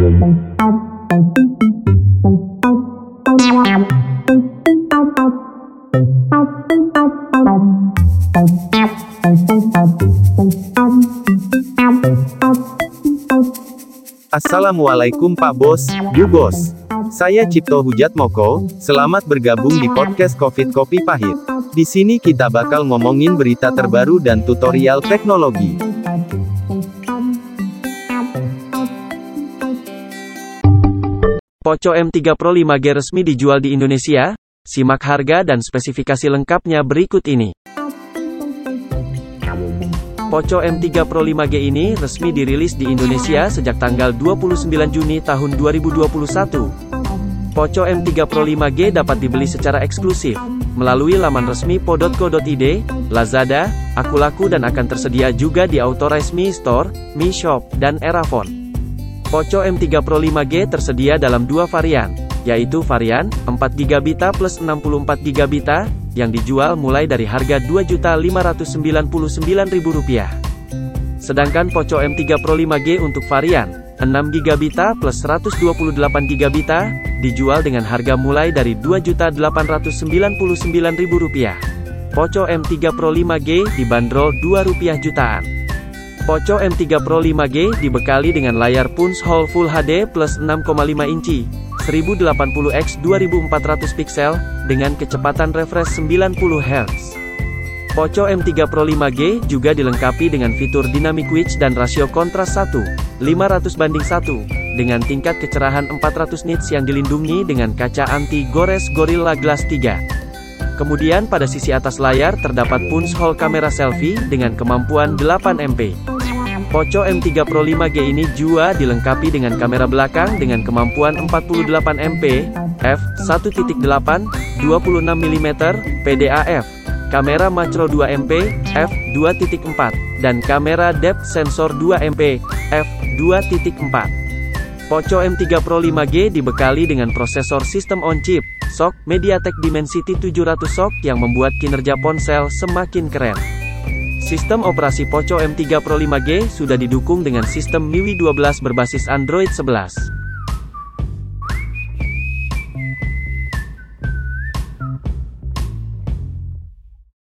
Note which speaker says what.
Speaker 1: Assalamualaikum Pak Bos, Bu Bos. Saya Cipto Hujat Moko, selamat bergabung di podcast Covid Kopi Pahit. Di sini kita bakal ngomongin berita terbaru dan tutorial teknologi.
Speaker 2: Poco M3 Pro 5G resmi dijual di Indonesia. Simak harga dan spesifikasi lengkapnya berikut ini. Poco M3 Pro 5G ini resmi dirilis di Indonesia sejak tanggal 29 Juni tahun 2021. Poco M3 Pro 5G dapat dibeli secara eksklusif melalui laman resmi po.co.id, Lazada, Akulaku dan akan tersedia juga di Authorize Mi Store, Mi Shop, dan Erafone. Poco M3 Pro 5G tersedia dalam dua varian, yaitu varian 4GB plus 64GB yang dijual mulai dari harga Rp2.599.000. Sedangkan Poco M3 Pro 5G untuk varian 6GB plus 128GB dijual dengan harga mulai dari Rp2.899.000. Poco M3 Pro 5G dibanderol Rp2 jutaan. Poco M3 Pro 5G dibekali dengan layar Punch Hole Full HD plus 6,5 inci, 1080x 2400 pixel, dengan kecepatan refresh 90 Hz. Poco M3 Pro 5G juga dilengkapi dengan fitur Dynamic Width dan rasio kontras 1, 500 banding 1, dengan tingkat kecerahan 400 nits yang dilindungi dengan kaca anti-gores Gorilla Glass 3. Kemudian pada sisi atas layar terdapat punch hole kamera selfie dengan kemampuan 8 MP. Poco M3 Pro 5G ini juga dilengkapi dengan kamera belakang dengan kemampuan 48 MP, f1.8, 26mm, PDAF, kamera makro 2 MP, f2.4, dan kamera depth sensor 2 MP, f2.4. Poco M3 Pro 5G dibekali dengan prosesor sistem on-chip, SoC, MediaTek Dimensity 700 SoC yang membuat kinerja ponsel semakin keren. Sistem operasi Poco M3 Pro 5G sudah didukung dengan sistem MIUI 12 berbasis Android 11.